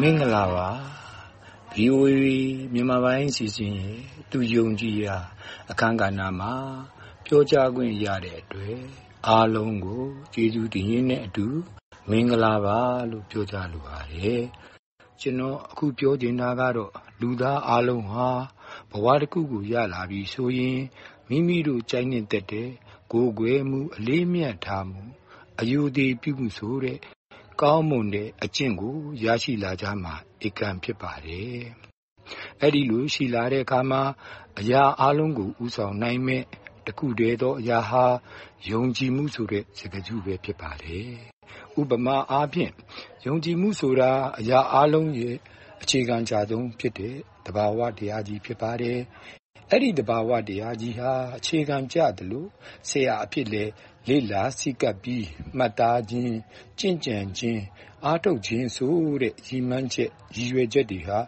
မင်္ဂလာပါ VOA မြန်မာပိုင်းစီစဉ်ရဲ့သူယုံကြည်ရာအခန်းကဏ္ဍမှာပြောကြားခွင့်ရတဲ့အတွက်အားလုံးကိုကျေးဇူးတင်ရင်းနဲ့အတူ မင်္ဂလာပါလို့ပြောကြားလိုပါတယ်ကျွန်တော်အခုပြောချင်တာကတော့လူသားအားလုံးဟာဘဝတစ်ခုကိုရလာပြီဆိုရင်မိမိတို့ကြိုက်နေတဲ့တဲ့ကိုယ်ွယ်မှု အလေးမြတ်ထားမှုအယူသည်ပြုမှုဆိုတဲ့ ကောင်းမွန်တဲ့အကျင့်ကိုရရှိလာကြမှာဧကံဖြစ်ပါတယ်။အဲ့ဒီလိုရှိလာတဲ့အခါမှာအရာအလုံးကိုဥဆောင်နိုင်မဲ့တခုတည်းသောအရာဟာယုံကြည်မှုဆိုတဲ့စကားစုပဲဖြစ်ပါတယ်။ဥပမာအားဖြင့်ယုံကြည်မှုဆိုတာအရာအလုံးရဲ့အခြေခံကြဆုံးဖြစ်တဲ့တဘာဝတရားကြီးဖြစ်ပါတယ်။အဲ့ဒီတဘာဝတရားကြီးဟာအခြေခံကြတယ်လို့ဆရာအဖြစ်လေ လေ့လာစိကပ်ပြီး မှတ်သားခြင်းကြင့်ကြံခြင်း အားထုတ်ခြင်းဆိုတဲ့ ရည်မှန်းချက် ရည်ရွယ်ချက်တွေဟာ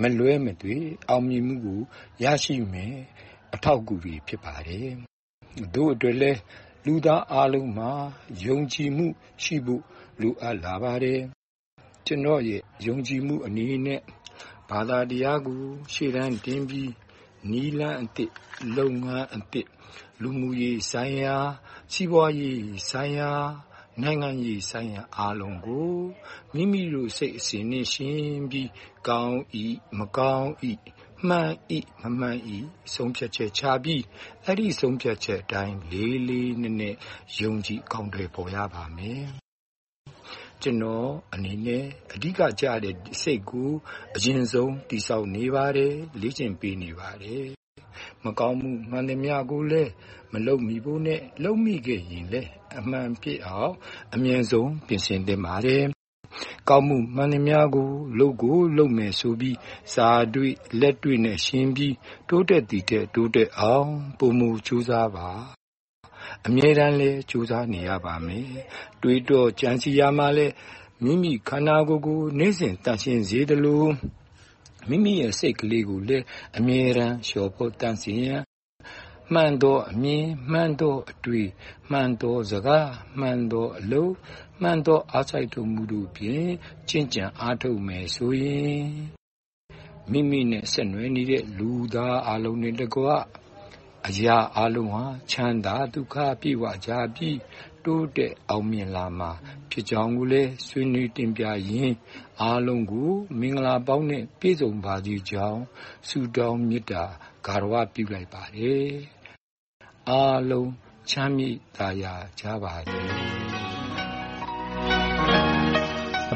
မလွဲမသွေ အောင်မြင်မှုကို ရရှိမယ်အထောက်အကူတွေ ဖြစ်ပါတယ်။တို့အတွက်လဲလူသားအလုံးမှာ ယုံကြည်မှုရှိဖို့ လိုအပ်လာပါတယ်။ကျွန်တော်ရဲ့ ယုံကြည်မှုအနေနဲ့ ဘာသာတရားကို ရှေ့တန်းတင်ပြီး နီလန်းအစ်စ် လုပ်ငန်းအစ်စ် လူမှုရေးဆိုင်ရာ စီးပွားရေးဆိုင်ရာ နိုင်ငံရေးဆိုင်ရာ အားလုံးကို မိမိတို့စိတ်အစဉ်နဲ့ရှင်းပြီး ကောင်းဤမကောင်းဤမှန်ဤမမှန်ဤဆုံးဖြတ်ချက်ချပြီး အဲ့ဒီဆုံးဖြတ်ချက်အတိုင်း လေးလေးနက်နက် ယုံကြည်ကောင်းတွေပေါ်ရပါမယ် ကျွန်တော်အနေနဲ့ အဓိကကြတဲ့ စိတ်ကို အရင်ဆုံးတိဆောက်နေပါတယ် လေ့ကျင့်ပေးနေပါတယ် မကောင်းမှုမှန်သမျှကိုလည်း မလုပ်မိဖို့နဲ့ လုပ်မိခဲ့ရင်လည်း အမှန်ဖြစ်အောင် အမြဲဆုံး ပြင်ဆင်သင့်ပါတယ် ကောင်းမှုမှန်သမျှကို လုပ်ကိုလုပ်မယ်ဆိုပြီး စာတွေ့ လက်တွေ့နဲ့ရှင်းပြီး တိုးတက်တည်တဲ့တိုးတက်အောင်ပုံမူကြိုးစားပါ အမြဲတမ်းလဲကြိုးစားနေရပါမယ်တွေးတော့ကြံစီရမှာလဲမိမိခန္ဓာကိုယ်ကိုနေ့စဉ်တန်ရှင်းစေတယ်လို့မိမိရဲ့စိတ်ကလေးကိုလည်းအမြဲတမ်းလျှော်ဖို့တန်ဆင်ရန်မှန်သောအမြင်မှန်သောအတွေ့မှန်သောစကားမှန်သောအလုပ်မှန်သောအားစိုက်ထုတ်မှုတို့ဖြင့်ကျင့်ကြံအားထုတ်မယ်ဆိုရင်မိမိနဲ့ဆက်နွယ်နေတဲ့လူသားအလုံးနဲ့တကွ အရာအလုံးဟာချမ်းသာဒုက္ခပြည့်ဝကြပြီးတိုးတက်အောင်မြင်လာမှာဖြစ်ကြောင်းကိုလည်းဆွေးနွေးတင်ပြရင်းအားလုံးကိုမင်္ဂလာပေါင်းနဲ့ပြည့်စုံပါစေကြောင်းဆုတောင်းမေတ္တာဂါရဝပြုလိုက်ပါတယ်အားလုံးချမ်းမြေ့သာယာကြပါစေ